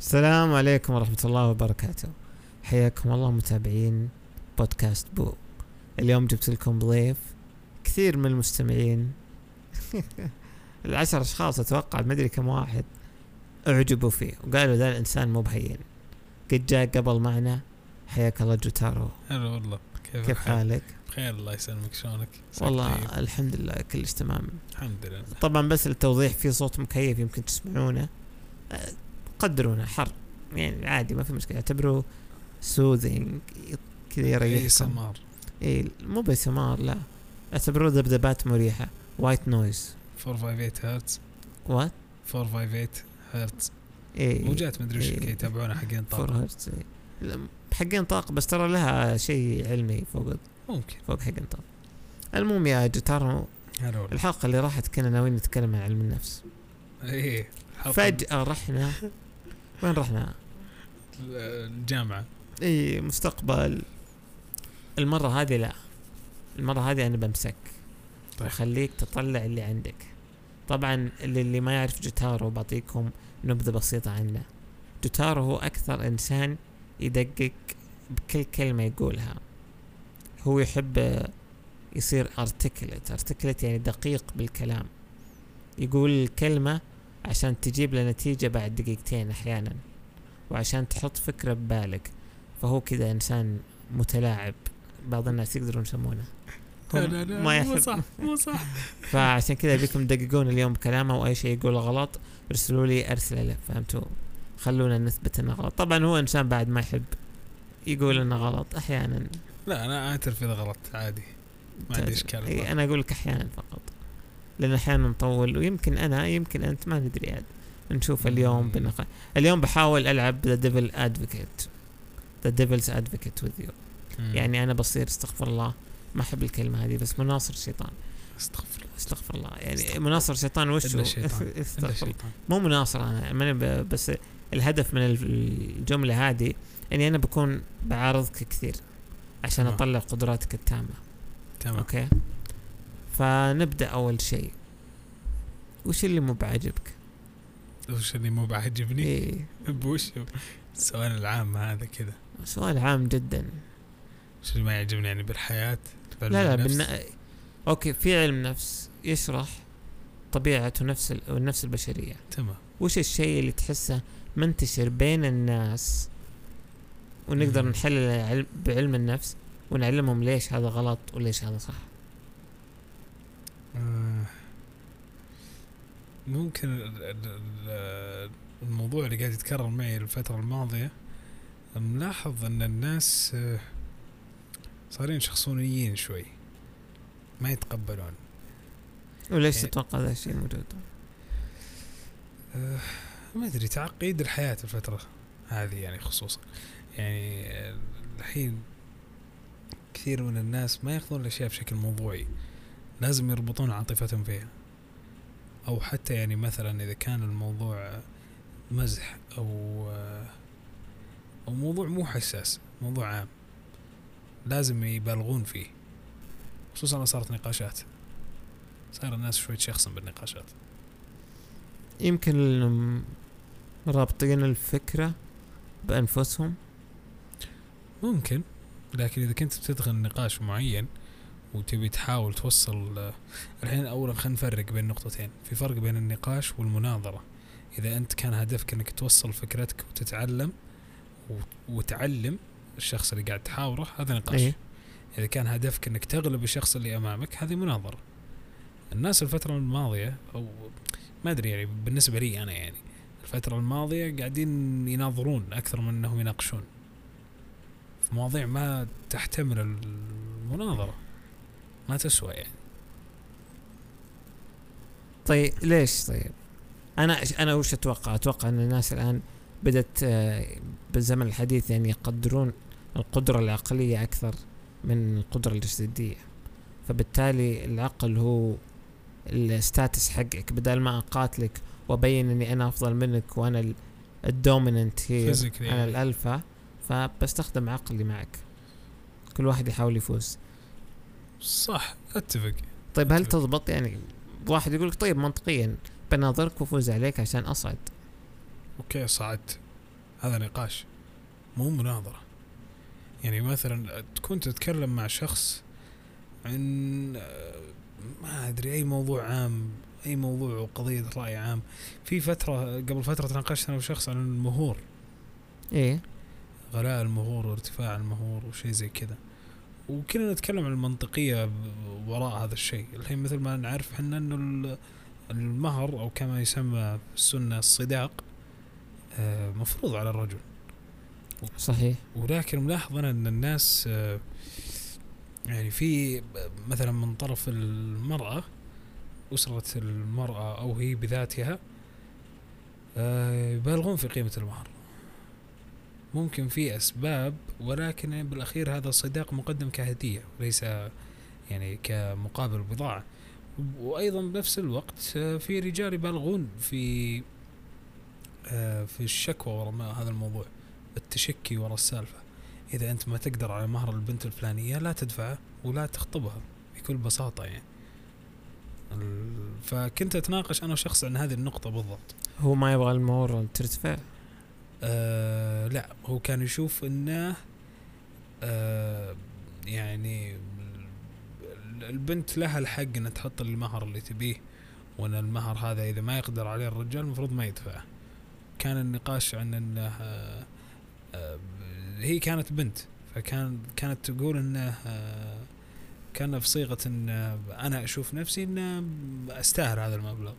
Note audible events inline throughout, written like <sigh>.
السلام عليكم ورحمة الله وبركاته. حياكم الله متابعين بودكاست بو. اليوم جبت لكم ضيف كثير من المستمعين. <laughs> العشر أشخاص أتوقع ما أدري كم واحد أعجبوا فيه وقالوا ذا الإنسان مو بهين. قد جاء قبل معنا. حياك الله جوتارو. هلا والله. كيف, كيف؟ حالك؟ بخير الله يسلمك. شلونك؟ عساك والله طيب؟ الحمد لله كلش تمام. الحمد لله. طبعا بس التوضيح في صوت مكيف يمكن تسمعونه. قدرونا حر. يعني عادي ما في مشكلة. اعتبروه soothing كذا اي يريحكم سمار. اي مو ASMR لا. اعتبروه ذبذبات مريحة. white noise 458 هرتز. what 458 هرتز. اي مو جات مدري وش إيه. اللي يتابعونا حقين فور طاقة هرتز إيه. لا، حقين طاقة بس ترى لها شيء علمي فوق ممكن. فوق حقين طاقة. المهم يا والله الحلقة اللي راحت كنا ناويين نتكلم عن علم النفس. إيه فجأة رحنا وين رحنا؟ الجامعة. إي مستقبل. المرة هذه لا. المرة هذه أنا بمسك. طيب. وخليك تطلع اللي عندك. طبعا اللي, اللي ما يعرف جوتارو بعطيكم نبذة بسيطة عنه. جوتارو هو أكثر إنسان يدقق بكل كلمة يقولها. هو يحب يصير articulate articulate يعني دقيق بالكلام. يقول الكلمة عشان تجيب له نتيجة بعد دقيقتين أحيانا وعشان تحط فكرة ببالك. فهو كذا إنسان متلاعب بعض الناس يقدرون يسمونه. لا لا لا ما مو صح مو صح. <laughs> فعشان كذا ابيكم تدققون اليوم بكلامه وأي شيء يقوله غلط ارسلوا لي أرسلة له فهمتوا؟ خلونا نثبت إنه غلط. طبعا هو إنسان بعد ما يحب يقول إنه غلط أحيانا. لا أنا أعترف إذا غلط عادي. ما عندي إشكال. أنا أقول لك أحيانا فقط. لأن أحيانا نطول ويمكن أنا يمكن أنت ما ندري عاد. نشوف اليوم. بنق... اليوم بحاول ألعب the devil advocate the devil's advocate with you. يعني أنا بصير استغفر الله. ما أحب الكلمة هذه بس مناصر الشيطان استغفر الله. استغفر الله. يعني استغفر مناصر الشيطان وش استغفر الله. مو مناصر أنا ماني بس الهدف من الجملة هذه إني أنا بكون بعارضك كثير عشان. أطلع قدراتك التامة. تمام. okay؟ فنبدأ أول شيء. وش اللي مو بعاجبك؟ وش اللي مو بعجبني إيه. <laughs> بوش. السؤال العام هذا كذا. سؤال عام جدا. وش اللي ما يعجبني يعني بالحياة؟ لا لا؟ بالن... okay في علم نفس يشرح طبيعه ونفس ال... والنفس البشرية. تمام. وش الشيء اللي تحسه منتشر بين الناس؟ ونقدر. نحلل بعلم النفس ونعلمهم ليش هذا غلط وليش هذا صح. ممكن ال- ال- ال- الموضوع اللي قاعد يتكرر معي الفترة الماضية ملاحظ إن الناس آه، صارين شخصونيين شوي ما يتقبلون. وليش يعني- تتوقع ذا الشيء موجود؟ آه، ما أدري تعقيد الحياة الفترة هذه يعني خصوصا. يعني آه، الحين كثير من الناس ما يأخذون الأشياء بشكل موضوعي. لازم يربطون عاطفتهم فيها. أو حتى يعني مثلا إذا كان الموضوع مزح أو أو موضوع مو حساس موضوع عام لازم يبالغون فيه. خصوصا لو صارت نقاشات. صار الناس شوي تشخصن بالنقاشات. يمكن رابطين الفكرة بأنفسهم؟ ممكن. لكن إذا كنت بتدخل نقاش معين وتبي تحاول توصل آه، الحين اولا خلينا نفرق بين نقطتين. في فرق بين النقاش والمناظرة. إذا أنت كان هدفك إنك توصل فكرتك وتتعلم وت- وتعلم الشخص اللي قاعد تحاوره هذا نقاش. إيه. إذا كان هدفك إنك تغلب الشخص اللي أمامك هذه مناظرة. الناس الفترة الماضية أو ما أدري يعني بالنسبة لي أنا يعني الفترة الماضية قاعدين يناظرون أكثر من إنهم يناقشون. في مواضيع ما تحتمل المناظرة. ما تسوى. يعني طيب ليش؟ طيب أنا أنا وش أتوقع؟ أتوقع أن الناس الآن بدأت آه، بالزمن الحديث يعني يقدرون القدرة العقلية أكثر من القدرة الجسدية. فبالتالي العقل هو ال status حقك. بدل ما أقاتلك وأبين أني أنا أفضل منك وأنا ال- ال dominant هي أنا. الألفا فبستخدم عقلي معك. كل واحد يحاول يفوز. صح أتفق. طيب هل. تضبط يعني واحد يقول لك طيب منطقيا بناظرك وافوز عليك عشان أصعد؟ أوكي صعدت. هذا نقاش. مو مناظرة. يعني مثلا تكون تتكلم مع شخص عن آه، ما أدري أي موضوع عام أي موضوع وقضيه رأي عام. في فترة قبل فترة تناقشت أنا وشخص عن المهور. إيه. غلاء المهور وارتفاع المهور وشيء زي كذا. وكنا نتكلم عن المنطقية وراء هذا الشيء. الحين مثل ما نعرف إحنا إنه ال- المهر أو كما يسمى في السنة الصداق آه، مفروض على الرجل. صحيح. ولكن ملاحظ أنا إن الناس آه، يعني في مثلا من طرف المرأة أسرة المرأة أو هي بذاتها آه، يبالغون في قيمة المهر. ممكن في أسباب ولكن بالأخير هذا الصداق مقدم كهدية وليس يعني كمقابل بضاعة. وأيضا بنفس الوقت في رجال يبالغون في آه، في الشكوى وراء هذا الموضوع التشكي وراء السالفة. إذا أنت ما تقدر على مهر البنت الفلانية لا تدفعه ولا تخطبها بكل بساطة يعني. فكنت أتناقش أنا وشخص عن هذه النقطة بالضبط. هو ما يبغى المهور ترتفع آه لا هو كان يشوف إنه آه يعني ال- البنت لها الحق إنها تحط المهر اللي تبيه وإن المهر هذا إذا ما يقدر عليه الرجال المفروض ما يدفعه كان النقاش عن إنه آه آه هي كانت بنت فكان كانت تقول إنه آه كان في صيغة ان أنا أشوف نفسي ان أستاهل هذا المبلغ.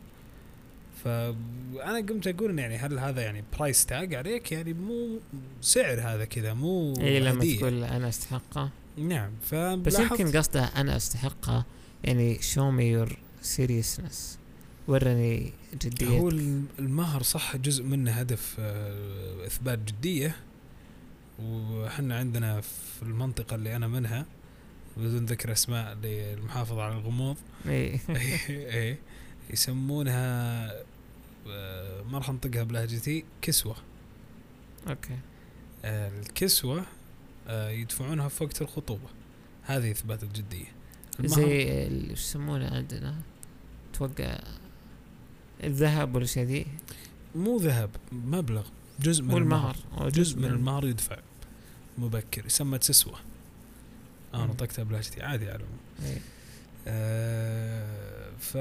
فأنا قمت أقول يعني هل هذا يعني برايس تاج عليك؟ يعني مو سعر هذا كذا مو اي لما هدية. تقول أنا أستحقه. نعم بس فلاحظت يمكن قصده أنا أستحقه يعني show me your seriousness. ورني جدية. هو الم- المهر صح جزء منه هدف آه، إثبات جدية. وحنا عندنا في المنطقة اللي أنا منها بدون ذكر أسماء للمحافظة على الغموض. اي <laughs> إيه يسمونها آه، ما راح انطقها بلهجتي كسوة. أوكي. آه، الكسوة آه، يدفعونها في وقت الخطوبة. هذه إثبات الجدية. المهر زي إيش يسمونه عندنا؟ أتوقع الذهب والاشياء ذي؟ مو ذهب مبلغ جزء من المهر جزء من المهر يدفع مبكر يسمى تسوة. آه مم. نطقتها بلهجتي عادي على العموم. إيه. آه، ف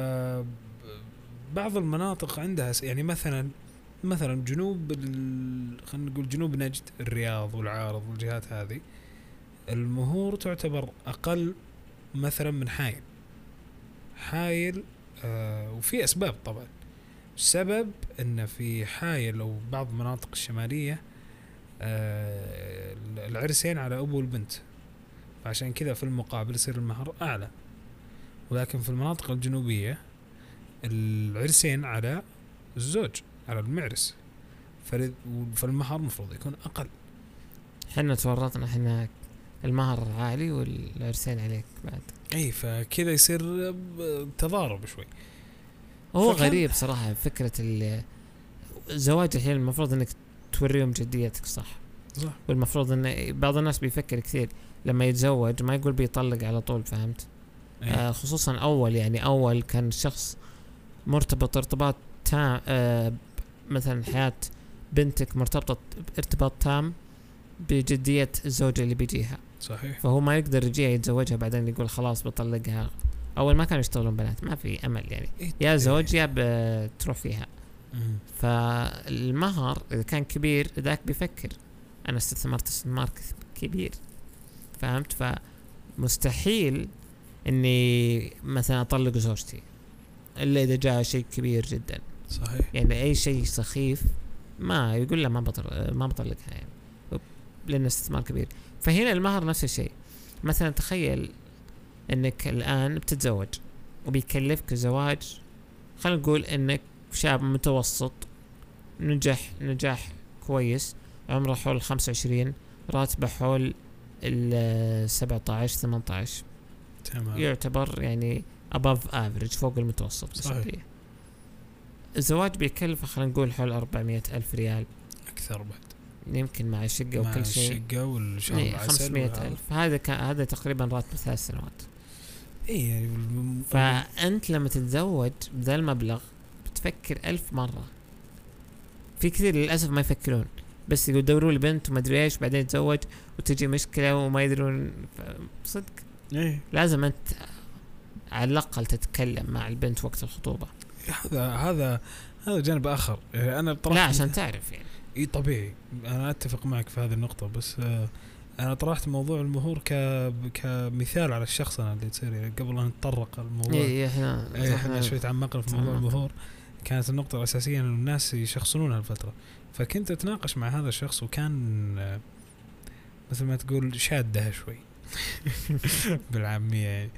بعض المناطق عندها يعني مثلا مثلا جنوب خلينا نقول جنوب نجد الرياض والعارض والجهات هذه المهور تعتبر أقل مثلا من حايل. حايل آه وفي أسباب طبعا. السبب إن في حايل أو بعض المناطق الشمالية آه العرسين على أبو البنت. فعشان كذا في المقابل يصير المهر أعلى. ولكن في المناطق الجنوبية العرسين على الزوج على المعرس. فالمهر المفروض يكون أقل. إحنا تورطنا إحنا المهر عالي والعرسين عليك بعد. إي فكذا يصير تضارب شوي. هو غريب صراحة فكرة ال- الزواج الحين المفروض إنك توريهم جديتك صح؟ صح. والمفروض إن بعض الناس بيفكر كثير لما يتزوج ما يقول بيطلق على طول فهمت؟ إيه. آه خصوصا أول يعني أول كان الشخص مرتبط ارتباط تام آه مثلا حياة بنتك مرتبطة ارتباط تام بجدية الزوجة اللي بيجيها. صحيح. فهو ما يقدر يجيها يتزوجها بعدين يقول خلاص بطلقها. أول ما كانوا يشتغلون بنات ما في أمل يعني. إيه. يا زوج يا بتروح فيها. فالمهر إذا كان كبير ذاك بيفكر. أنا استثمرت استثمار كبير. فهمت؟ فمستحيل إني مثلا أطلق زوجتي. إلا إذا جاء شيء كبير جدا. صحيح. يعني أي شيء سخيف ما يقول له ما بطل ما بطلقها يعني لأنه استثمار كبير. فهنا المهر نفس الشيء. مثلا تخيل إنك الآن بتتزوج وبيكلفك زواج خلينا نقول إنك شاب متوسط نجح نجاح كويس عمره حول 25 راتبه حول ال 17 18 تمام. يعتبر يعني above average فوق المتوسط صحيح. الزواج بيكلفه خلينا نقول حول 400 ألف ريال. أكثر بعد. يمكن مع الشقة مع وكل شيء. الشقة والشهر إيه، العسل 500 وهذا. ألف. هذا كان هذا تقريبا راتب ثلاث سنوات. اي يعني فأنت لما تتزوج بذا المبلغ بتفكر ألف مرة. في كثير للأسف ما يفكرون. بس يقول دوروا لي بنت وما أدري إيش بعدين يتزوج وتجي مشكلة وما يدرون. صدق. إيه. لازم أنت على الأقل تتكلم مع البنت وقت الخطوبة. هذا هذا هذا جانب آخر. يعني أنا طرحت لا عشان تعرف يعني. إي طبيعي. أنا أتفق معك في هذه النقطة بس آه، أنا طرحت موضوع المهور ك كمثال على الشخص أنا اللي تصير يعني. قبل أن نتطرق الموضوع إي إحنا إيه، إحنا شوي تعمقنا في موضوع. المهور. كانت النقطة الأساسية إنه الناس يشخصنون هالفترة. فكنت أتناقش مع هذا الشخص وكان آه، مثل ما تقول شادها شوي. <laughs> بالعامية يعني.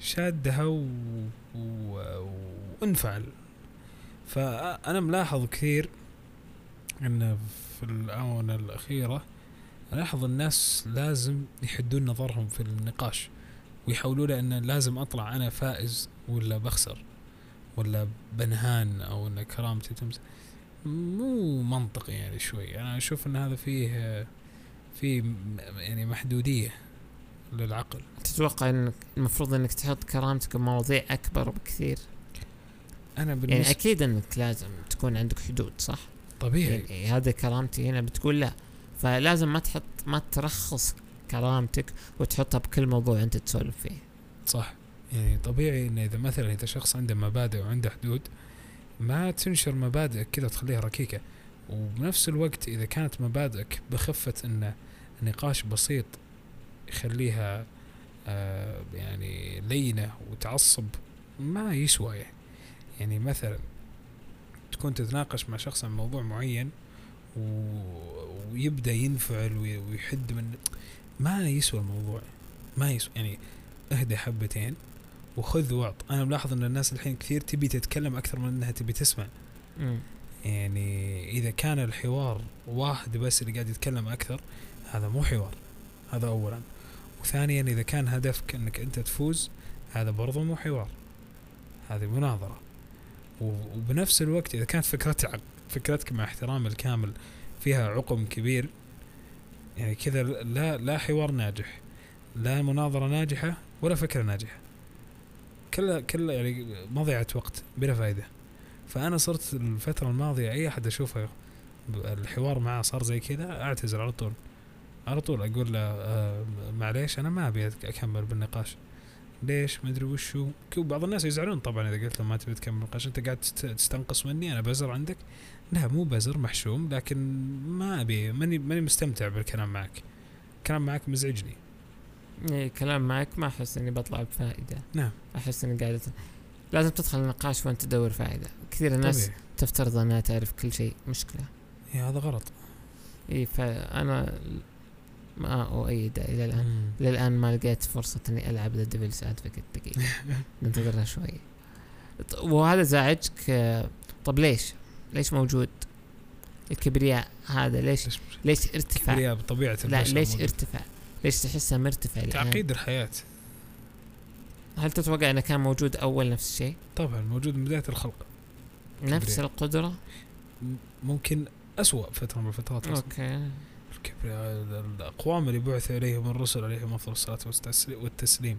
شادها و... و... وانفعل. فأنا ملاحظ كثير إن في الآونة الأخيرة ألاحظ الناس لازم يحدون نظرهم في النقاش ويحاولون أن لازم أطلع أنا فائز ولا بخسر ولا بنهان أو إن كرامتي تمس. مو منطقي يعني شوي. أنا أشوف إن هذا فيه فيه يعني محدودية. للعقل. تتوقع انك المفروض إنك تحط كرامتك بمواضيع أكبر بكثير. أنا يعني بالنسبة أكيد إنك لازم تكون عندك حدود صح؟ طبيعي. يعني هذا كرامتي هنا بتقول لا. فلازم ما تحط ما ترخص كرامتك وتحطها بكل موضوع أنت تسولف فيه. صح. يعني طبيعي إن إذا مثلا إذا شخص عنده مبادئ وعنده حدود ما تنشر مبادئك كذا وتخليها ركيكة. وبنفس الوقت إذا كانت مبادئك بخفة ان نقاش بسيط يخليها آه يعني لينة وتعصب ما يسوى يعني. يعني مثلا تكون تتناقش مع شخص عن موضوع معين و... ويبدأ ينفعل وي- ويحد من ما يسوى الموضوع ما يسوى يعني اهدى حبتين وخذ واعط أنا ملاحظ إن الناس الحين كثير تبي تتكلم أكثر من إنها تبي تسمع. مم. يعني إذا كان الحوار واحد بس اللي قاعد يتكلم أكثر هذا مو حوار هذا اولا. وثانيا إذا كان هدفك إنك أنت تفوز هذا برضو مو حوار. هذه مناظرة. وبنفس الوقت إذا كانت فكرتك فكرتك مع احترامي الكامل فيها عقم كبير يعني كذا لا لا حوار ناجح. لا مناظرة ناجحة ولا فكرة ناجحة. كلها كلها يعني مضيعة وقت بلا فائده فأنا صرت الفترة الماضية أي أحد أشوفه الحوار معه صار زي كذا أعتذر على طول. على طول أقول له آه معليش أنا ما أبي أكمل بالنقاش. ليش؟ ما أدري وشو بعض الناس يزعلون طبعا إذا قلت لهم ما تبي تكمل النقاش. أنت قاعد تست- تستنقص مني أنا بزر عندك؟ لا مو بزر محشوم لكن ما أبي ماني ماني مستمتع بالكلام معك. الكلام معك مزعجني. إيه كلام معك ما أحس إني بطلع بفائدة. نعم. أحس إني قاعدة لازم تدخل النقاش وأنت تدور فائدة. كثير الناس طبيعي. تفترض إنها تعرف كل شيء مشكلة. إيه هذا غلط. اي فأنا ما اؤيد إلى الآن. إلى الان ما لقيت فرصة إني ألعب the devil's advocate دقيقة. <laughs> ننتظرها شوي. وهذا زعجك طب ليش؟ ليش موجود الكبرياء هذا؟ ليش ليش ارتفع كبرياء بطبيعه لا ليش موجود. ارتفع ليش تحسه مرتفع الآن؟ تعقيد الحياة. هل تتوقع إنه كان موجود أول نفس الشيء؟ طبعا موجود من بداية الخلق. نفس كبرياء. القدرة؟ ممكن أسوأ فترة من الفترات. okay. الكبرياء ال- الأقوام اللي بعث إليهم الرسل عليهم أفضل الصلاة والتسلي- والتسليم.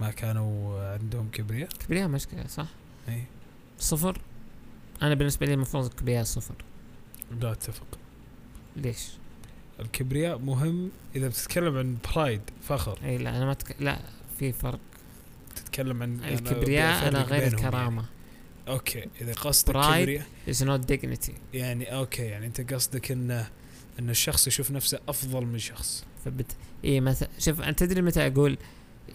ما كانوا عندهم كبرياء؟ كبرياء مشكلة صح. أي. صفر؟ أنا بالنسبة لي المفروض الكبرياء صفر. لا أتفق. ليش؟ الكبرياء مهم إذا بتتكلم عن pride فخر. إي لا أنا ما تك... لا في فرق. تتكلم عن أنا الكبرياء أنا بفرق غير بينهم الكرامة. يعني. okay إذا قصدك. كبرياء dignity. يعني okay يعني أنت قصدك إنه إن الشخص يشوف نفسه أفضل من شخص. فبت اي مثلا شوف انت تدري متى أقول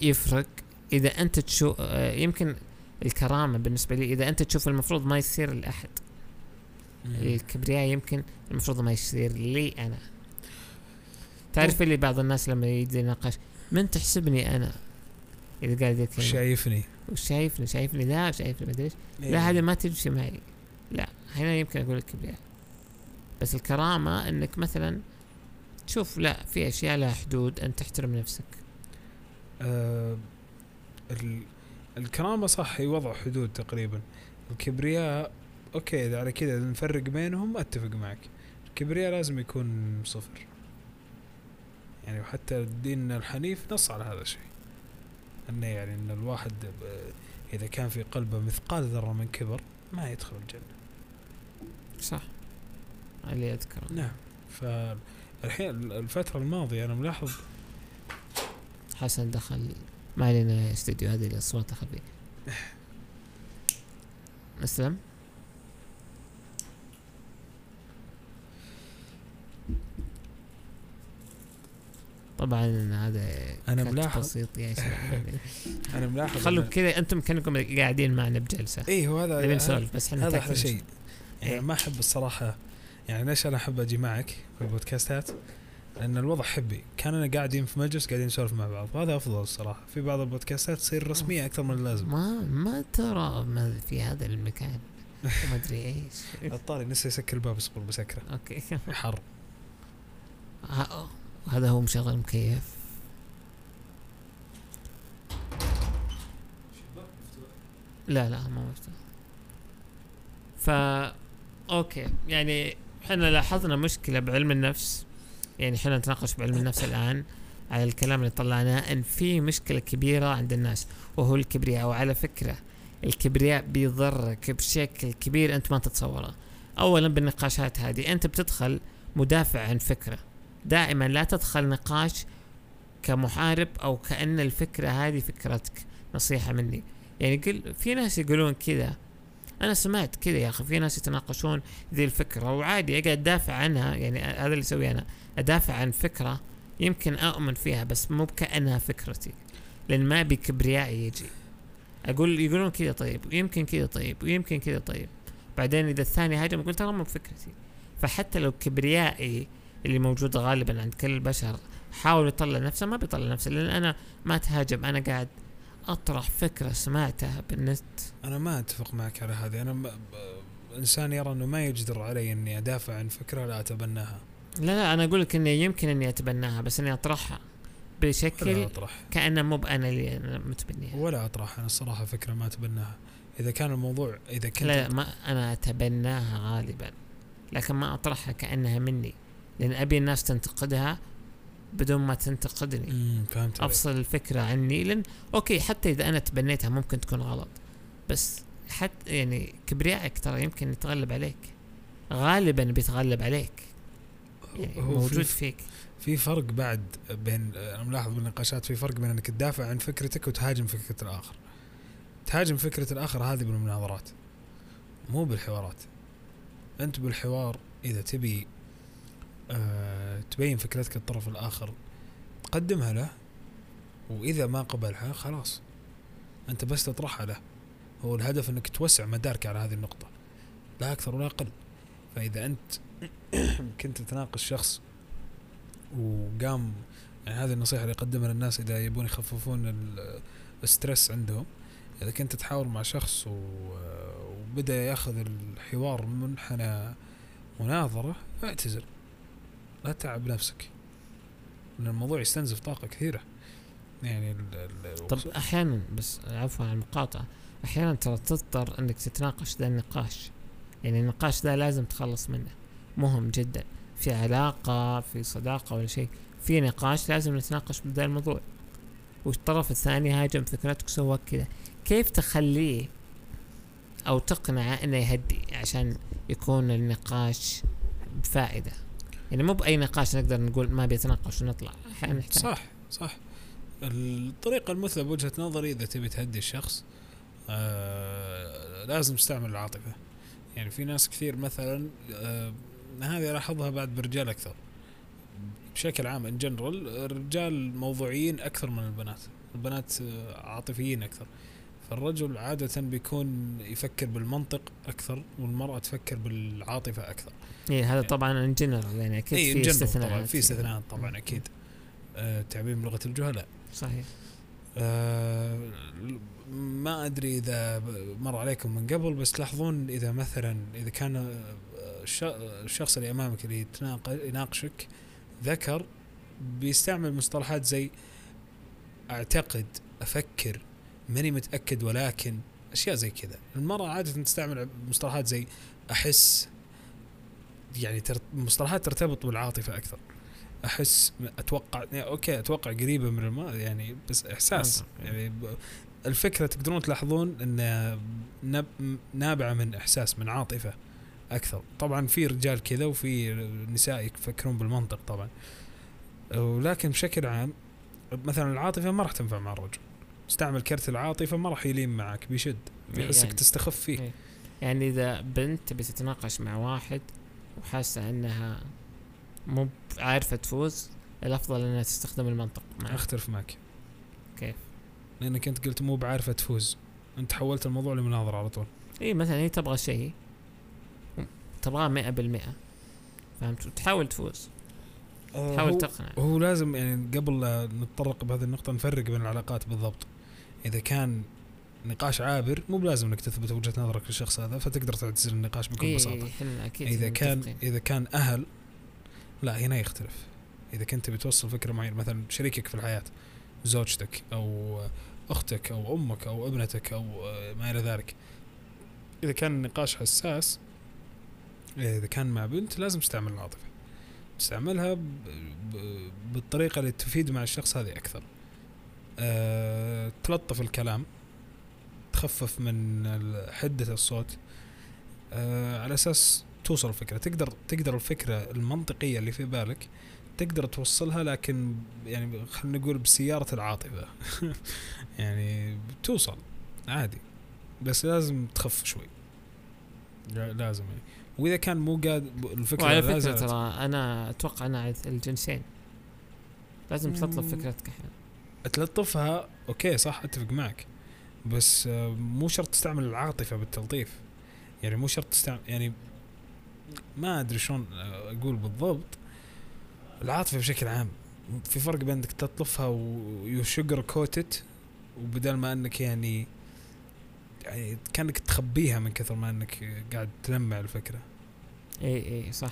يفرق؟ إذا أنت تشوف يمكن الكرامة بالنسبة لي إذا أنت تشوف المفروض ما يصير لأحد. الكبرياء يمكن المفروض ما يصير لي أنا. تعرف اللي بعض الناس لما يجي يناقش من تحسبني أنا؟ إذا قاعد يتكلم شايفني؟ وش شايفني؟ شايفني لا شايفني مدري إيش. لا هذه ما تمشي معي. لا هنا يمكن أقول الكبرياء. بس الكرامة إنك مثلا تشوف لا في أشياء لها حدود أنت تحترم نفسك. آه ال- الكرامة صح هي وضع حدود تقريبا. الكبرياء أوكي إذا على كذا نفرق بينهم أتفق معك. الكبرياء لازم يكون صفر. يعني وحتى الدين الحنيف نص على هذا الشيء. إنه يعني إن الواحد ب- إذا كان في قلبه مثقال ذرة من كبر ما يدخل الجنة. صح. اللي أذكره. نعم. فالحين الفترة الماضية أنا ملاحظ حسن دخل ما علينا استديو هذه الاصوات فيه. اسلم طبعا هذا كت ملاحظ- بسيط يا شباب <laughs> أنا ملاحظ خلوا كذا أنتم كأنكم قاعدين معنا بجلسة. اي هو هذا نبي نسولف بس إحنا هذا أحلى شيء. يعني إيه. ما أحب الصراحة يعني ليش أنا أحب أجي معك في البودكاستات؟ لأن الوضع حبي. كاننا قاعدين في مجلس قاعدين نسولف مع بعض وهذا أفضل الصراحة. في بعض البودكاستات تصير رسمية أكثر من اللازم. ما ما ترى ما في هذا المكان. <laughs> وما أدري إيش. الظاهر نسي يسكر الباب اصبر بسكره. Okay. حر. هذا هو مشغل مكيف. لا لا ما مفتوح. فا okay. يعني إحنا لاحظنا مشكلة بعلم النفس. يعني إحنا نتناقش بعلم النفس الآن على الكلام اللي طلعناه إن في مشكلة كبيرة عند الناس وهو الكبرياء. وعلى فكرة الكبرياء بيضرك بشكل كبير أنت ما تتصوره. اولا بالنقاشات هذه أنت بتدخل مدافع عن فكرة. دائما لا تدخل نقاش كمحارب أو كأن الفكرة هذه فكرتك نصيحة مني. يعني قل في ناس يقولون كذا أنا سمعت كذا يا أخي في ناس يتناقشون ذي الفكرة وعادي أقعد أدافع عنها يعني هذا اللي أسويه أنا أدافع عن فكرة يمكن أؤمن فيها بس مو كأنها فكرتي لأن ما أبي كبريائي يجي. أقول يقولون كذا طيب ويمكن كذا طيب ويمكن كذا طيب. بعدين إذا الثاني هاجم أقول ترى مو بفكرتي فحتى لو كبريائي اللي موجود غالبا عند كل البشر حاول يطلع نفسه ما بيطلع نفسه لأن أنا ما أتهاجم أنا قاعد أطرح فكرة سمعتها بالنت. أنا ما أتفق معك على هذه. أنا ب- إنسان يرى أنه ما يجدر علي أني أدافع عن فكرة لا أتبناها. لا لا أنا أقول لك إني يمكن أني أتبناها بس إني أطرحها بشكل أطرح. كأنه مو بانا اللي أنا متبنيها. ولا أطرح. أنا الصراحة فكرة ما أتبناها. إذا كان الموضوع إذا كنت لا لا ما أنا أتبناها غالبا لكن ما أطرحها كأنها مني لأن أبي الناس تنتقدها بدون ما تنتقدني. فهمت عليك. أفصل الفكرة عني لأن أوكي حتى إذا أنا تبنيتها ممكن تكون غلط. بس حتى يعني كبريائك ترى يمكن يتغلب عليك. غالبا بيتغلب عليك. يعني هو موجود في, فيك. في فرق بعد بين أنا ملاحظ بالنقاشات في فرق بين إنك تدافع عن فكرتك وتهاجم فكرة الآخر. تهاجم فكرة الآخر هذه بالمناظرات مو بالحوارات. أنت بالحوار إذا تبي آه تبين فكرتك للطرف الآخر. قدمها له وإذا ما قبلها خلاص. أنت بس تطرحها له. هو الهدف إنك توسع مدارك على هذه النقطة. لا أكثر ولا أقل. فإذا أنت <coughs> كنت تناقش شخص وقام يعني هذه النصيحة اللي يقدمها للناس إذا يبون يخففون ال- الستريس عندهم. إذا كنت تحاور مع شخص و- وبدأ يأخذ الحوار منحنى مناظرة اعتزل. لا تتعب نفسك لأن الموضوع يستنزف طاقة كثيرة. يعني ال ال طب أحيانا بس عفوا عن المقاطعة. أحيانا ترى تضطر إنك تتناقش ذا النقاش. يعني النقاش ذا لازم تخلص منه. مهم جدا. في علاقة في صداقة ولا شيء. في نقاش لازم نتناقش بذا الموضوع. والطرف الثاني هاجم فكرتك سوى كذا. كيف تخليه أو تقنعه إنه يهدي عشان يكون النقاش بفائدة؟ يعني مو بأي نقاش نقدر نقول ما بيتناقش ونطلع. أحيانا نحتاج. صح صح. الطريقة المثلى بوجهة نظري إذا تبي تهدي الشخص آه لازم تستعمل العاطفة. يعني في ناس كثير مثلا آه هذه ألاحظها بعد برجال أكثر. بشكل عام ان جنرال الرجال موضوعيين أكثر من البنات. البنات آه، عاطفيين أكثر. فالرجل عادة بيكون يفكر بالمنطق أكثر والمرأة تفكر بالعاطفة أكثر. إيه هذا طبعا ان جنرال يعني أكيد اي في استثناءات. طبعا في استثناءات طبعا أكيد. آه تعبير بلغة الجهلاء صحيح. آه ما أدري إذا مر عليكم من قبل بس تلاحظون إذا مثلا إذا كان آه، الش- الشخص اللي أمامك اللي يتناق- يناقشك ذكر بيستعمل مصطلحات زي أعتقد أفكر ماني متأكد ولكن أشياء زي كذا. المراه عادة تستعمل مصطلحات زي أحس يعني مصطلحات ترتبط بالعاطفة أكثر. أحس أتوقع يعني أوكي أتوقع قريبة من الما يعني بس إحساس. يعني ب- الفكرة تقدرون تلاحظون نب- نابعة من إحساس من عاطفة أكثر. طبعا في رجال كذا وفي نساء يفكرون بالمنطق طبعا. ولكن بشكل عام مثلا العاطفة ما راح تنفع مع الرجل. استعمل كرت العاطفة ما راح يلين معك بيشد بيحسك يعني- تستخف فيه. إيه. يعني إذا بنت تبي تتناقش مع واحد وحاسة إنها مو عارفة تفوز الأفضل إنها تستخدم المنطق معه أختلف معك. كيف؟ لأنك أنت قلت مو بعارفة تفوز. أنت حولت الموضوع لمناظرة على طول. اي مثلا هي تبغى شيء تبغاه مئة بالمئة. فهمت؟ وتحاول تفوز. هو- تحاول تقنع. هو لازم يعني قبل لا نتطرق بهذه النقطة نفرق بين العلاقات بالضبط. إذا كان نقاش عابر مو بلازم إنك تثبت وجهة نظرك للشخص هذا فتقدر تعتزل النقاش بكل إيه بساطة. إحنا أكيد إذا كان متفقين. إذا كان أهل لا هنا يختلف. إذا كنت بتوصل فكرة معينة مثلا شريكك في الحياة زوجتك أو أختك أو أمك أو ابنتك أو ما إلى ذلك إذا كان النقاش حساس إذا كان مع بنت لازم تستعمل العاطفة. تستعملها ب- ب- بالطريقة اللي تفيد مع الشخص هذه أكثر. أه تلطف الكلام تخفف من حدة الصوت أه على أساس توصل الفكرة. تقدر تقدر الفكرة المنطقية اللي في بالك تقدر توصلها لكن يعني خلينا نقول بسيارة العاطفة. <laughs> يعني توصل عادي بس لازم تخف شوي. لا- لازم يعني. وإذا كان مو قاد الفكرة وعلى زالت- ترى أنا أتوقع أنا الجنسين. لازم تلطف مم. فكرتك أحيانا. تلطفها أوكي صح أتفق معك. بس آه، مو شرط تستعمل العاطفة بالتلطيف. يعني مو شرط تستعمل يعني ما أدري شلون آه، أقول بالضبط. العاطفة بشكل عام في فرق بين إنك تلطفها ويشجر كوتت وبدل ما إنك يعني يعني كأنك تخبيها من كثر ما إنك قاعد تلمع الفكرة. إي إي صح.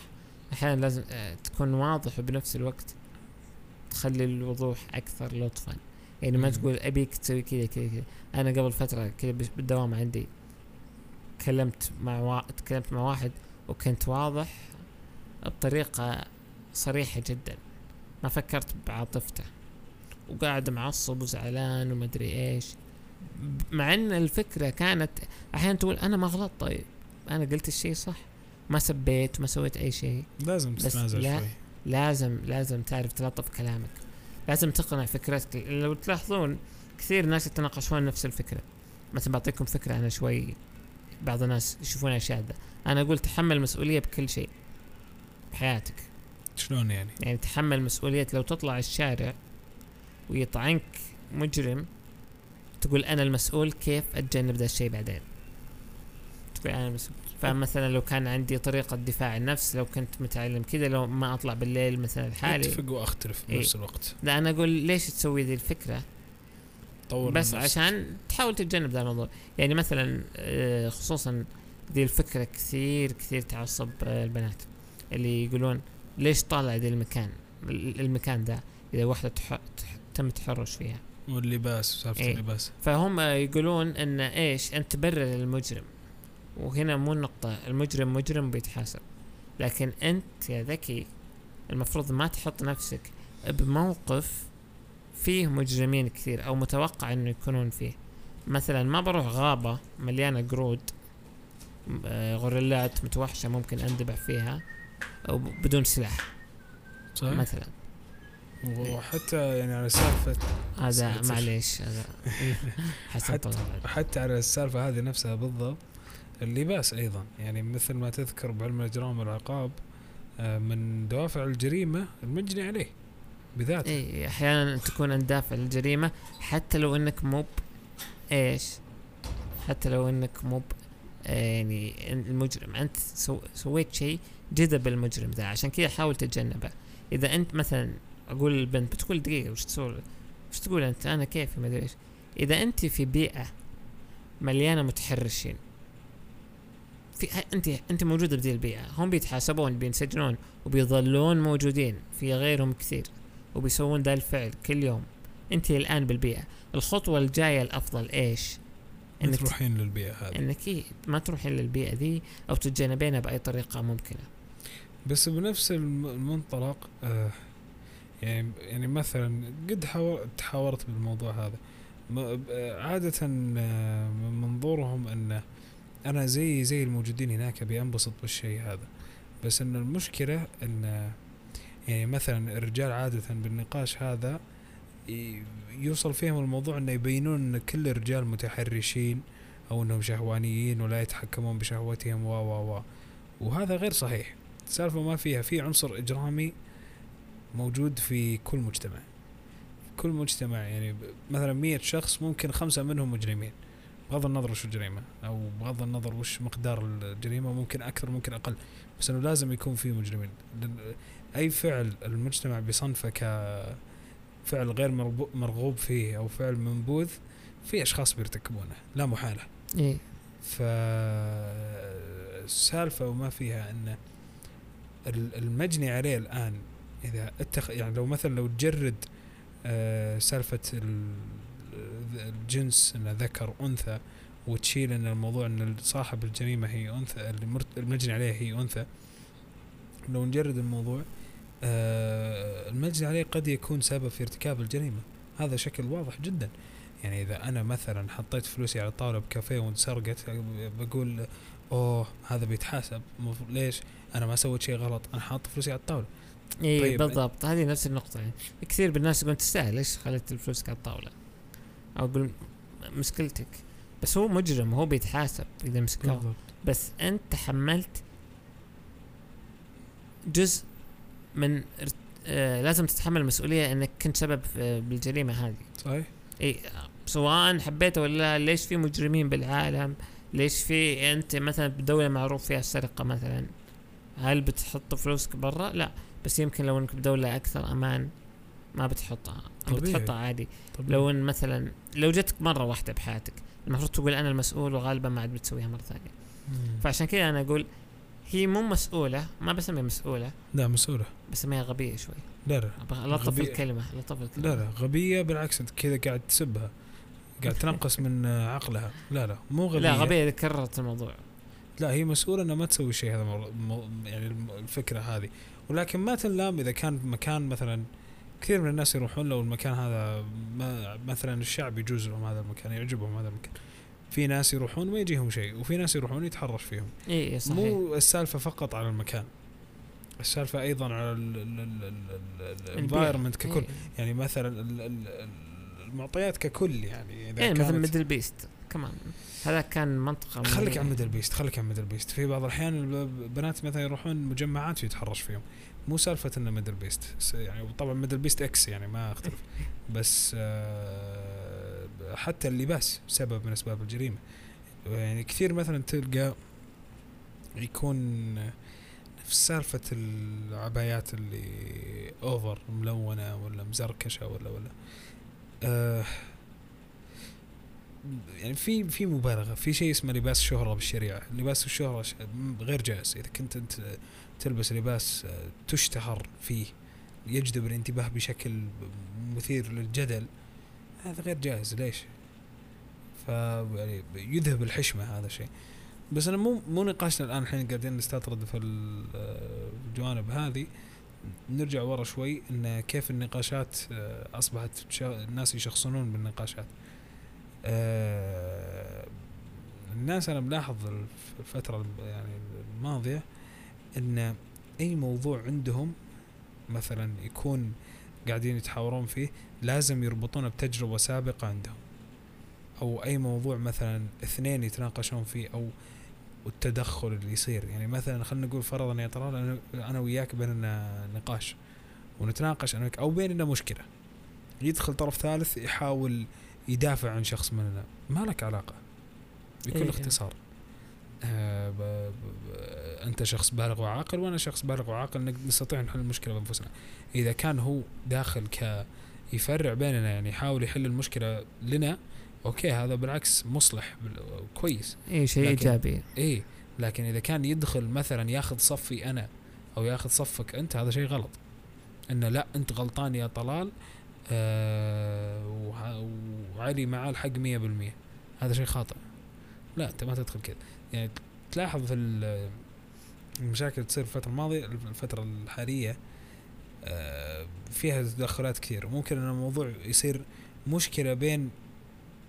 أحيانا لازم آه، تكون واضح وبنفس الوقت. تخلي الوضوح أكثر لطفا. يعني ما. تقول أبيك تسوي كذا كذا كذا. أنا قبل فترة كذا بالدوام عندي تكلمت مع وا... تكلمت مع واحد وكنت واضح بطريقة صريحة جدا. ما فكرت بعاطفته. وقاعد معصب وزعلان ومدري إيش. مع إن الفكرة كانت أحيانا تقول أنا ما غلطت طيب. أنا قلت الشيء صح. ما سبيت ما سويت أي شيء. لازم تتنازل. شوي. لازم لازم تعرف تلطف كلامك. لازم تقنع فكرتك. لو تلاحظون كثير ناس يتناقشون نفس الفكرة. مثلا بعطيكم فكرة أنا شوي بعض الناس يشوفونها شاذة أنا أقول تحمل مسؤولية بكل شيء. بحياتك. شلون يعني؟ يعني تحمل مسؤولية لو تطلع الشارع ويطعنك مجرم تقول أنا المسؤول كيف أتجنب ذا الشيء بعدين؟ تقول أنا المسؤول. فمثلا لو كان عندي طريقة دفاع النفس لو كنت متعلم كذا لو ما أطلع بالليل مثلا لحالي اتفق وأختلف إيه. بنفس الوقت. لا أنا أقول ليش تسوي ذي الفكرة؟ طور بس من نفسك. عشان تحاول تتجنب ذا الموضوع. يعني مثلا آه، خصوصا ذي الفكرة كثير كثير تعصب آه، البنات. اللي يقولون ليش طالع ذي المكان؟ ال- المكان ذا إذا واحدة تح... تح... تم تحرش فيها. واللباس سالفة إيه. اللباس. فهم يقولون إن إيش؟ انت تبرر المجرم. وهنا مو النقطة المجرم مجرم بيتحاسب. لكن أنت يا ذكي المفروض ما تحط نفسك بموقف فيه مجرمين كثير أو متوقع إنه يكونون فيه. مثلا ما بروح غابة مليانة قرود آه، غوريلات متوحشة ممكن أندبح فيها أو بدون سلاح. صح؟ مثلا. وحتى يعني على سالفة هذا صحيح. معليش هذا <laughs> حسن حتى- حتى على السالفة هذه نفسها بالضبط اللباس أيضا. يعني مثل ما تذكر بعلم الأجرام والعقاب آه، من دوافع الجريمة المجني عليه بذاته. إي أحيانا تكون انت دافع للجريمه حتى لو إنك موب إيش؟ حتى لو إنك موب يعني المجرم. أنت سو سويت شيء جذب المجرم ذا عشان كذا حاول تتجنبه. إذا أنت مثلا أقول للبنت بتقول دقيقة وش تسوي؟ وش تقول أنت؟ أنا كيفي؟ ما أدري إيش. إذا أنت في بيئة مليانة متحرشين في انت انت موجوده بذي البيئة. هم بيتحاسبون بينسجنون وبيظلون موجودين في غيرهم كثير وبيسوون ذا الفعل كل يوم. انت الآن بالبيئة. الخطوة الجاية الأفضل إيش؟ إنك تروحين للبيئة هذه. إنك إيه ما تروحين للبيئة ذي أو تتجنبينها بأي طريقة ممكنة. بس بنفس الم- المنطلق آه يعني يعني مثلا قد حاور- تحاورت بالموضوع هذا. عادة آه، من منظورهم أن أنا زي زي الموجودين هناك ابي انبسط بالشيء هذا. بس إن المشكلة إن يعني مثلا الرجال عادة بالنقاش هذا يوصل فيهم الموضوع إنه يبينون إن كل الرجال متحرشين أو إنهم شهوانيين ولا يتحكمون بشهوتهم و و و. وهذا غير صحيح. السالفه ما فيها في عنصر إجرامي موجود في كل مجتمع. كل مجتمع يعني مثلا مية شخص ممكن خمسة منهم مجرمين. بغض النظر وش الجريمة أو بغض النظر وش مقدار الجريمة ممكن أكثر ممكن أقل بس إنه لازم يكون في مجرمين. أي فعل المجتمع بصنفه كفعل غير مرغوب فيه أو فعل منبوذ في أشخاص بيرتكبونه لا محالة. إيه فالسالفة وما فيها أن ال- المجني عليه الآن إذا اتخ يعني لو مثلا لو تجرد آه، سالفة ال- الجنس أنه ذكر أنثى وتشيل أن الموضوع أن صاحب الجريمة هي مرت- المجني عليه هي أنثى. لو نجرد الموضوع آه، المجني عليه قد يكون سبب في ارتكاب الجريمة. هذا شكل واضح جدا. يعني إذا أنا مثلا حطيت فلوسي على الطاولة بكافيه وانسرقت بقول أوه هذا بيتحاسب ليش؟ أنا ما سويت شيء غلط أنا حاط فلوسي على الطاولة. إيه طيب. بالضبط. هذه نفس النقطة. يعني كثير بالناس يقول تستاهل ليش خليت الفلوس على الطاولة؟ أو أقول مشكلتك. بس هو مجرم هو بيتحاسب إذا مسكوه بس أنت تحملت جزء من آه لازم تتحمل المسؤولية إنك كنت سبب في- بالجريمة هذه. صحيح. اي سواء حبيته ولا لا ليش في مجرمين بالعالم؟ ليش في أنت مثلا بدولة معروف فيها السرقة مثلا؟ هل بتحط فلوسك برا؟ لا. بس يمكن لو إنك بدولة أكثر أمان. ما بتحطها طبيعي. بتحطها عادي. طب لو إن مثلا لو جتك مرة واحدة بحياتك المفروض تقول أنا المسؤول وغالبا ما عاد بتسويها مرة ثانية. مم. فعشان كذا أنا أقول هي مو مسؤولة ما بسميها مسؤولة. لا مسؤولة. بسميها غبية شوي. لا لا. لطف غبية. الكلمة لطف الكلمة. لا لا. غبية بالعكس أنت كذا قاعد تسبها قاعد تنقص من عقلها. لا لا. مو غبية لا غبية. إذا كررت الموضوع. لا هي مسؤولة إنها ما تسوي شيء هذا. مو... يعني الفكرة هذه. ولكن ما تنلام إذا كان مكان مثلا كثير من الناس يروحون لو المكان هذا ما مثلا الشعب يجوز لهم هذا المكان يعجبهم هذا المكان. في ناس يروحون ما يجيهم شيء وفي ناس يروحون يتحرش فيهم. اي إيه، صحيح. مو السالفة فقط على المكان السالفة أيضا على ال environment ككل. إيه. يعني مثلا ال- ال- ال- المعطيات ككل يعني إذا إيه مثل كانت MDL Beast كمان هذا كان منطقة خليك عن MDL Beast خليك عن MDL Beast في بعض الأحيان البنات مثلا يروحون مجمعات ويتحرش فيهم. مو سالفة إنه MDL Beast يعني طبعا MDL Beast إكس يعني ما أختلف. <laughs> بس آه، حتى اللباس سبب من أسباب الجريمة. يعني كثير مثلا تلقى يكون نفس سالفة العبايات اللي اوفر ملونة ولا مزركشة ولا ولا. آه يعني في في مبالغة. في شيء اسمه لباس شهرة بالشريعة. لباس الشهرة غير جائز. إذا كنت أنت تلبس لباس آه، تشتهر فيه يجذب الانتباه بشكل مثير للجدل هذا غير جائز ليش؟ ف يعني يذهب الحشمة هذا الشيء. بس أنا مو مو نقاشنا الآن الحين قاعدين نستطرد في ال- آه، الجوانب هذه. نرجع ورا شوي إن كيف النقاشات آه، أصبحت الناس يشخصنون بالنقاشات. الناس أنا ملاحظ الف- الفترة يعني الماضية إن أي موضوع عندهم مثلا يكون قاعدين يتحاورون فيه لازم يربطونه بتجربة سابقة عندهم. أو أي موضوع مثلا اثنين يتناقشون فيه أو التدخل اللي يصير. يعني مثلا خلينا نقول فرضا يا طلال أنا وياك بيننا نقاش ونتناقش أنا وياك أو بيننا مشكلة. يدخل طرف ثالث يحاول يدافع عن شخص مننا. ما لك علاقة. بكل إيه. اختصار. آه أنت شخص بالغ وعاقل وأنا شخص بالغ وعاقل نستطيع نحل المشكلة بأنفسنا. إذا كان هو داخل ك يفرع بيننا يعني يحاول يحل المشكلة لنا أوكي هذا بالعكس مصلح كويس. اي شيء إيجابي. إيه لكن إذا كان يدخل مثلا ياخذ صفي أنا أو ياخذ صفك أنت هذا شيء غلط. إنه لا أنت غلطان يا طلال آه وعلي معاه الحق 100% هذا شيء خاطئ. لا أنت ما تدخل كذا. يعني تلاحظ في المشاكل تصير في الفترة الماضية الفترة الحالية آه فيها تدخلات كثير. ممكن إن الموضوع يصير مشكلة بين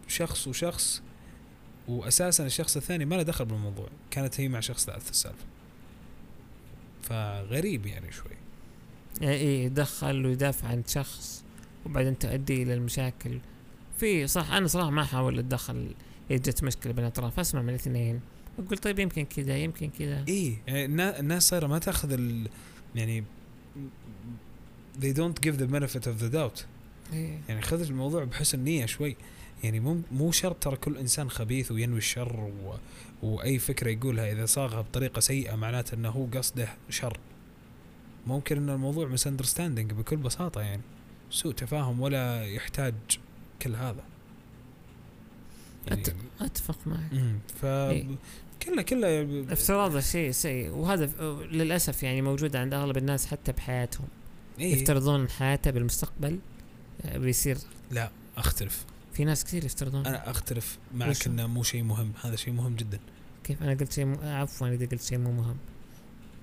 شخص وشخص واساسا الشخص الثاني ما له دخل بالموضوع كانت هي مع شخص ثالث في السالفة. فغريب يعني شوي. يعني إيه يدخل ويدافع عن شخص وبعدين تؤدي إلى المشاكل. في صح أنا صراحة ما أحاول اتدخل اذا جت مشكلة بين الأطراف. أسمع من الاثنين. أقول طيب يمكن كذا يمكن كذا. إيه. يعني النا- الناس صايرة ما تاخذ ال يعني they don't give the benefit of the doubt. إيه. يعني خذ الموضوع بحسن نية شوي. يعني مو مو شرط ترى كل إنسان خبيث وينوي الشر و... وأي فكرة يقولها إذا صاغها بطريقة سيئة معناته إنه هو قصده شر. ممكن إن الموضوع مس بكل بساطة يعني. سوء تفاهم ولا يحتاج كل هذا. يعني أتفق معك. ف إيه. كله كله افتراض الشيء سيء وهذا للأسف يعني موجود عند أغلب الناس حتى بحياتهم. إيه؟ يفترضون حياته بالمستقبل آه، بيصير. لا أختلف. في ناس كثير يفترضون. أنا أختلف معك؟ إنه مو شيء مهم. هذا شيء مهم جدا. كيف؟ أنا قلت شيء م... عفوا إذا قلت شيء مو مهم.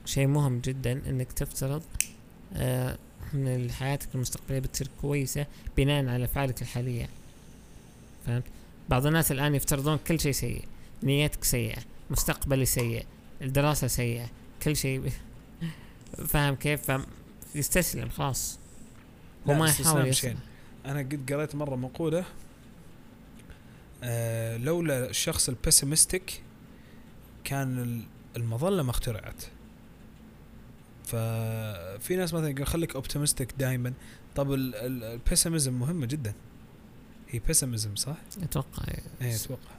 شيء مهم جدا إنك تفترض آه إن حياتك المستقبلية بتصير كويسة بناء على أفعالك الحالية. فهمت؟ بعض الناس الآن يفترضون كل شيء سيء نيتك سيئة مستقبلي سيء الدراسة سيئة كل شيء <laughs> فاهم كيف؟ فهم يستسلم خلاص. هو ما يحاول. يسلم. أنا قد قريت مرة مقولة آه لولا الشخص البيسيمستيك كان ال- المظلة ما اخترعت. ففي ناس مثلا يقول خليك optimistic دائما طب ال pessimism مهمه جدا. هي pessimism صح؟ أتوقع إيه أتوقع.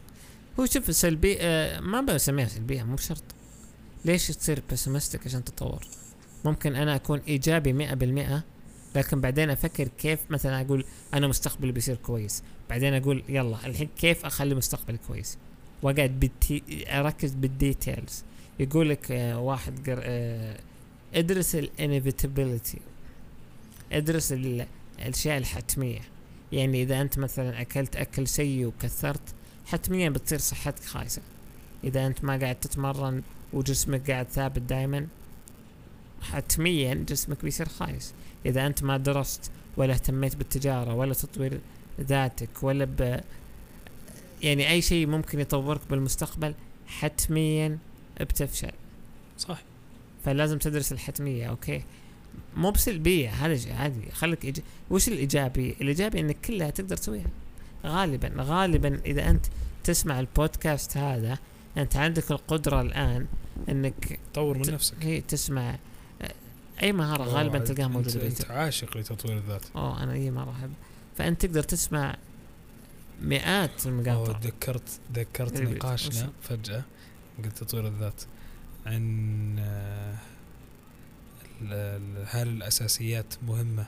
هو شوف السلبية آه ما بسميها سلبية مو شرط. ليش تصير pessimistic عشان تتطور؟ ممكن أنا أكون إيجابي مئة بالمئة لكن بعدين أفكر كيف مثلا أقول أنا مستقبلي بيصير كويس. بعدين أقول يلا الحين كيف أخلي مستقبلي كويس؟ وأقعد بالتي أركز بال details يقول لك آه واحد قر... آه ادرس ال inevitability ادرس ال- الأشياء الحتمية. يعني إذا أنت مثلا أكلت أكل سيء وكثرت حتميا بتصير صحتك خايسة. إذا أنت ما قاعد تتمرن وجسمك قاعد ثابت دائما حتميا جسمك بيصير خايس. إذا أنت ما درست ولا اهتميت بالتجارة ولا تطوير ذاتك ولا ب يعني أي شيء ممكن يطورك بالمستقبل حتميا بتفشل. صح فلازم تدرس الحتمية okay؟ مو بسلبية هذا عادي. خليك إيج... وش الإيجابي؟ الإيجابي إنك كلها تقدر تسويها. غالبا غالبا إذا أنت تسمع البودكاست هذا أنت عندك القدرة الآن إنك طور من ت- نفسك. هي تسمع أي مهارة غالبا تلقاها موجودة أنت بيتك عاشق لتطوير الذات. أوه أنا أي مرة أحب. فأنت تقدر تسمع مئات المقاطع. تذكرت ذكرت إيه، نقاشنا؟ فجأة قلت تطوير الذات. عن آه، هل الأساسيات مهمة؟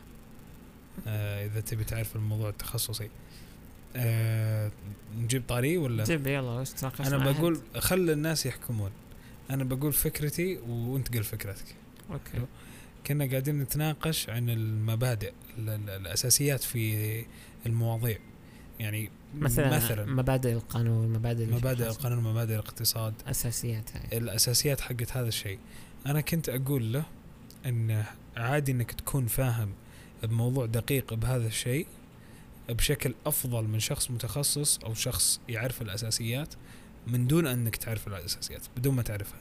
آه، إذا تبي تعرف الموضوع التخصصي. آه، نجيب طاري ولا؟ جيب يلا أنا؟ بقول خل الناس يحكمون. أنا بقول فكرتي وأنت قل فكرتك. أوكي. كنا قاعدين نتناقش عن المبادئ ال- ال- الأساسيات في المواضيع. يعني مثلا, مثلا مبادئ القانون مبادئ مبادئ. القانون مبادئ الاقتصاد. أساسيات هاي. الأساسيات حقت هذا الشيء. أنا كنت أقول له إن عادي إنك تكون فاهم بموضوع دقيق بهذا الشيء بشكل أفضل من شخص متخصص أو شخص يعرف الأساسيات من دون إنك تعرف الأساسيات بدون ما تعرفها.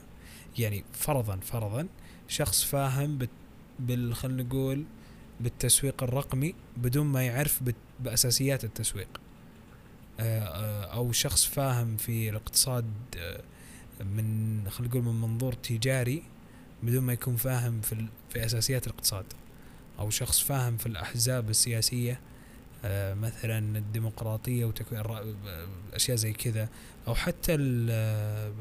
يعني فرضا فرضا شخص فاهم بال خلينا نقول بالتسويق الرقمي بدون ما يعرف بأساسيات التسويق. آه، آه، أو شخص فاهم في الاقتصاد آه، من خلينا نقول من منظور تجاري بدون ما يكون فاهم في ال- في أساسيات الاقتصاد. أو شخص فاهم في الأحزاب السياسية آه، مثلا الديمقراطية وتكوين الرأ- أشياء زي كذا. أو حتى ال- آه،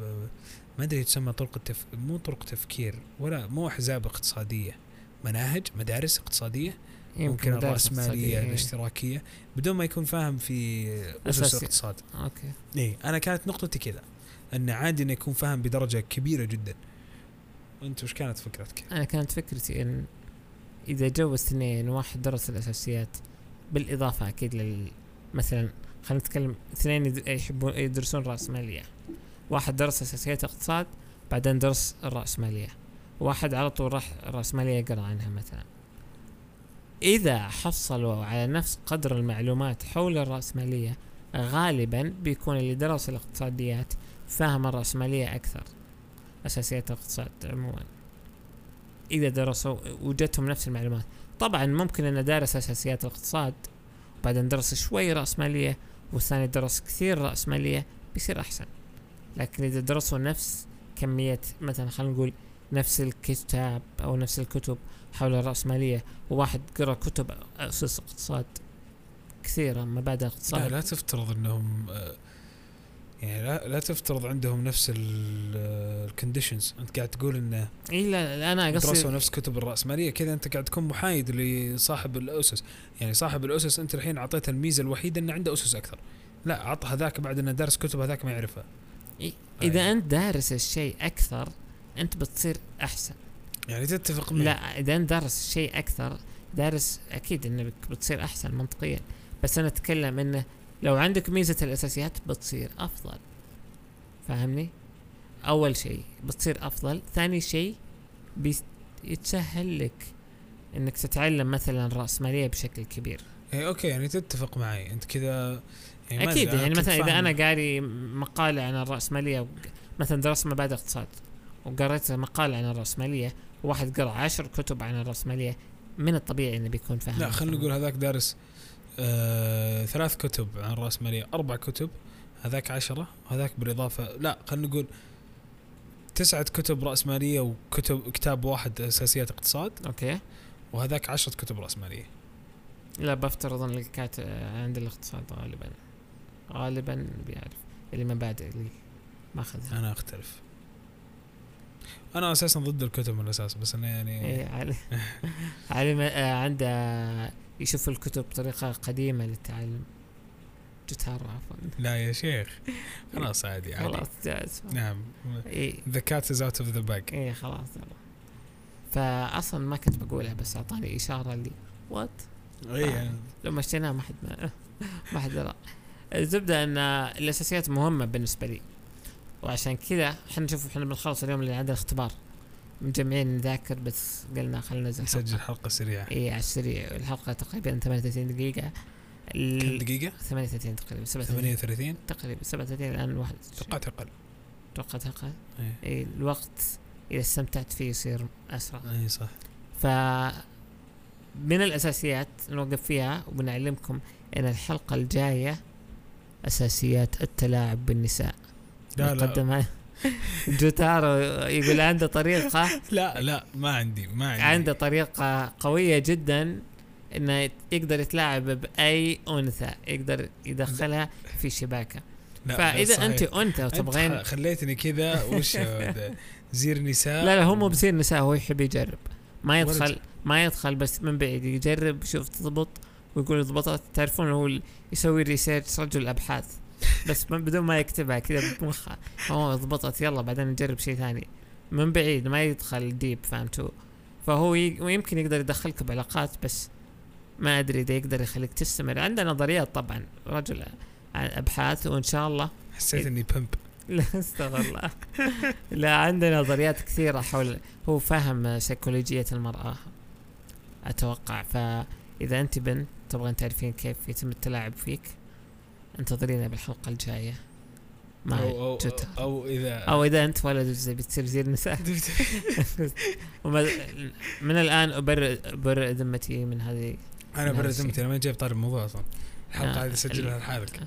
ما أدري تسمى طرق التف... مو طرق تفكير ولا مو أحزاب اقتصادية. مناهج مدارس اقتصادية ممكن اقتصادية، إيه. الاشتراكية. بدون ما يكون فاهم في أسس أساسي. الاقتصاد. Okay. إيه أنا كانت نقطتي كذا. أن عادي إنه يكون فاهم بدرجة كبيرة جدا. وانت وش كانت فكرتك؟ أنا كانت فكرتي إن إذا جو اثنين واحد درس الأساسيات بالإضافة أكيد لل مثلا خلينا نتكلم اثنين يحبون يدرسون راسماليه واحد درس أساسيات اقتصاد بعدين درس الراسماليه واحد على طول راح الراسماليه يقرأ عنها مثلا. إذا حصلوا على نفس قدر المعلومات حول الراسماليه غالبا بيكون اللي درس الاقتصاديات فاهم الرأسمالية أكثر. أساسيات الاقتصاد عموما. إذا درسوا وجدتهم نفس المعلومات. طبعا ممكن أنه دارس أساسيات الاقتصاد وبعدين درس شوي رأسمالية والثاني درس كثير رأسمالية بيصير أحسن. لكن إذا درسوا نفس كمية مثلا خلينا نقول نفس الكتاب أو نفس الكتب حول الرأسمالية وواحد قرأ كتب أسس اقتصاد كثيرة مبادئ لا اقتصاد لا تفترض إنهم آه، يعني لا لا تفترض عندهم نفس الكونديشنز أنت قاعد تقول انه اي لا لا، أنا درسوا قصدي نفس كتب الراسماليه كذا؟ أنت قاعد تكون محايد لصاحب الأسس. يعني صاحب الأسس أنت الحين أعطيته الميزة الوحيدة إنه عنده أسس أكثر. لا عط هذاك بعد إنه دارس كتب هذاك ما يعرفها. إذا أنت دارس الشيء أكثر أنت بتصير أحسن. يعني تتفق معي. لا إذا أنت دارس الشيء أكثر دارس أكيد إنك بتصير أحسن منطقيا. بس أنا أتكلم إنه لو عندك ميزة الأساسيات بتصير أفضل. فاهمني؟ أول شيء بتصير أفضل. ثاني شيء بيتسهل لك إنك تتعلم مثلا راسماليه بشكل كبير. يعني أوكي يعني تتفق معي. أنت كذا يعني أكيد يعني مثلا إذا أنا قاري مقالة عن الراسماليه مثلا درست مبادئ اقتصاد وقريت مقالة عن الراسماليه وواحد قرأ عشر كتب عن الراسماليه من الطبيعي إنه بيكون فاهم لا خلينا. نقول هذاك دارس آه ثلاث كتب عن الرأسمالية أربع كتب هذاك عشرة وهذاك بالإضافة لا خلينا نقول تسعة كتب رأسمالية وكتب كتاب واحد أساسيات اقتصاد. أوكي. وهذاك عشرة كتب رأسمالية لا بفترض ان اللي كانت عند الاقتصاد غالبا غالبا بيعرف اللي مبادئ اللي ماخذها. أنا أختلف. أنا أساسا ضد الكتب من الأساس بس أنا يعني إيه علي. <laughs> علي ما- آه، عنده يشوف الكتب بطريقة قديمة للتعلم. جتار عفوا لا يا شيخ. خلاص عادي عادي. خلاص جاهز. نعم. The cat is out of the bag. إيه خلاص يلا. فاصلا ما كنت بقولها بس أعطاني إشارة لي وات إيه يعني لو مشيناها ما حد ما, ما حد درى الزبدة إن الأساسيات مهمة بالنسبة لي وعشان كذا إحنا نشوف إحنا بنخلص اليوم اللي عندنا اختبار مجمعين نذاكر بس قلنا خلينا نسجل حلقة. حلقة سريعة. إيه على السريع. الحلقة تقريبا 38 دقيقة. كم. دقيقة؟ 38 تقريبا 37 38 تقريبا 37 الآن واحد. توقعت أقل. توقعت أقل؟ إيه. إيه الوقت إذا استمتعت فيه يصير أسرع. إيه صح. ف من الأساسيات نوقف فيها وبنعلمكم إن الحلقة الجاية أساسيات التلاعب بالنساء. لا لا. جوتارو يقول عنده طريقه لا لا ما عندي ما عندي عنده طريقة قوية جدا إنه يقدر يتلاعب بأي أنثى يقدر يدخلها في شباكة فإذا صحيح. أنت أنثى أنت وتبغين خ- خليتني كذا وش؟ زير نساء لا لا هو مو بصير نساء هو يحب يجرب ما يدخل ورجل. ما يدخل بس من بعيد يجرب يشوف تضبط ويقول ضبطت تعرفون هو يسوي research رجل أبحاث بس من بدون ما يكتبها كذا بمخه هو ضبطت يلا بعدين نجرب شيء ثاني. من بعيد ما يدخل deep فهمتوا فهو ي... ويمكن يقدر يدخلك بعلاقات بس ما أدري إذا يقدر يخليك تستمر. عنده نظريات طبعا رجل عن أبحاث وإن شاء الله. حسيت إني pimp <laughs> لا استغفر الله. لا عنده نظريات كثيرة حول هو فاهم سيكولوجية المرأة أتوقع. فإذا أنت بنت تبغين تعرفين كيف يتم التلاعب فيك. انتظرينا بالحلقة الجاية مع أو, أو, جوتا أو إذا أو إذا أنت ولد زي بتصير زي النساء. <laughs> <laughs> من الآن أبرئ أبرئ ذمتي من هذه أنا الشيء. ذمتي أنا ما جايب طاري الموضوع أصلا. الحلقة آه، هذه سجلها لحالك.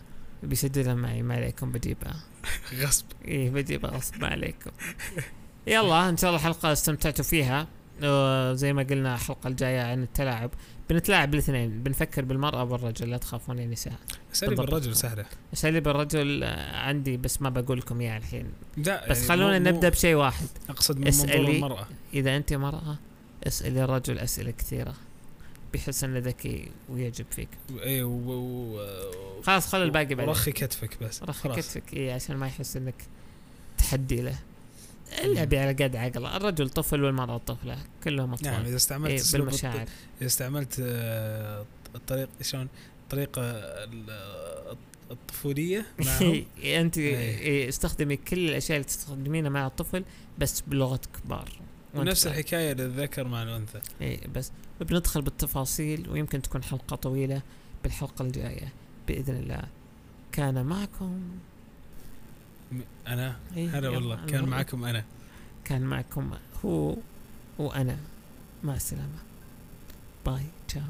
بيسجلها معي ما عليكم بجيبها <laughs> غصب. إيه بجيبها غصب عليكم. يلا إن شاء الله الحلقة استمتعتوا فيها. آه، زي ما قلنا الحلقة الجاية عن التلاعب. بنتلاعب الاثنين بنفكر بالمرأة والرجل لا تخافون يا نساء. بالضبط. الرجل سهلة. اساليب الرجل آه، عندي بس ما بقول لكم إياها الحين. لا بس يعني خلونا مو- نبدأ بشيء واحد. أقصد من منظور أسألي. المرأة. إذا أنت مرأة أسألي الرجل أسئلة كثيرة بيحس انه ذكي ويعجب فيك. اي و- و- خلاص خلوا الباقي بعدين. ورخي كتفك بس. رخي خلاص. كتفك إيه عشان ما يحس إنك تحدي له. اللعب على قد عقله. الرجل طفل والمرأة طفلة. كلهم أطفال. نعم إذا استعملت إيه بالمشاعر. إذا استعملت آه، الطريق شلون؟ الطريقة ال- الطفولية <laughs> أنت إيه. إيه، استخدمي كل الأشياء اللي تستخدمينها مع الطفل بس بلغه كبار. ونفس. الحكاية للذكر مع الأنثى. إيه بس. بندخل بالتفاصيل ويمكن تكون حلقة طويلة بالحلقة الجاية. بإذن الله. كان معكم أنا؟ إيه، هلا والله كان معكم أنا. كان معكم هو وأنا. مع السلامة. باي تشاو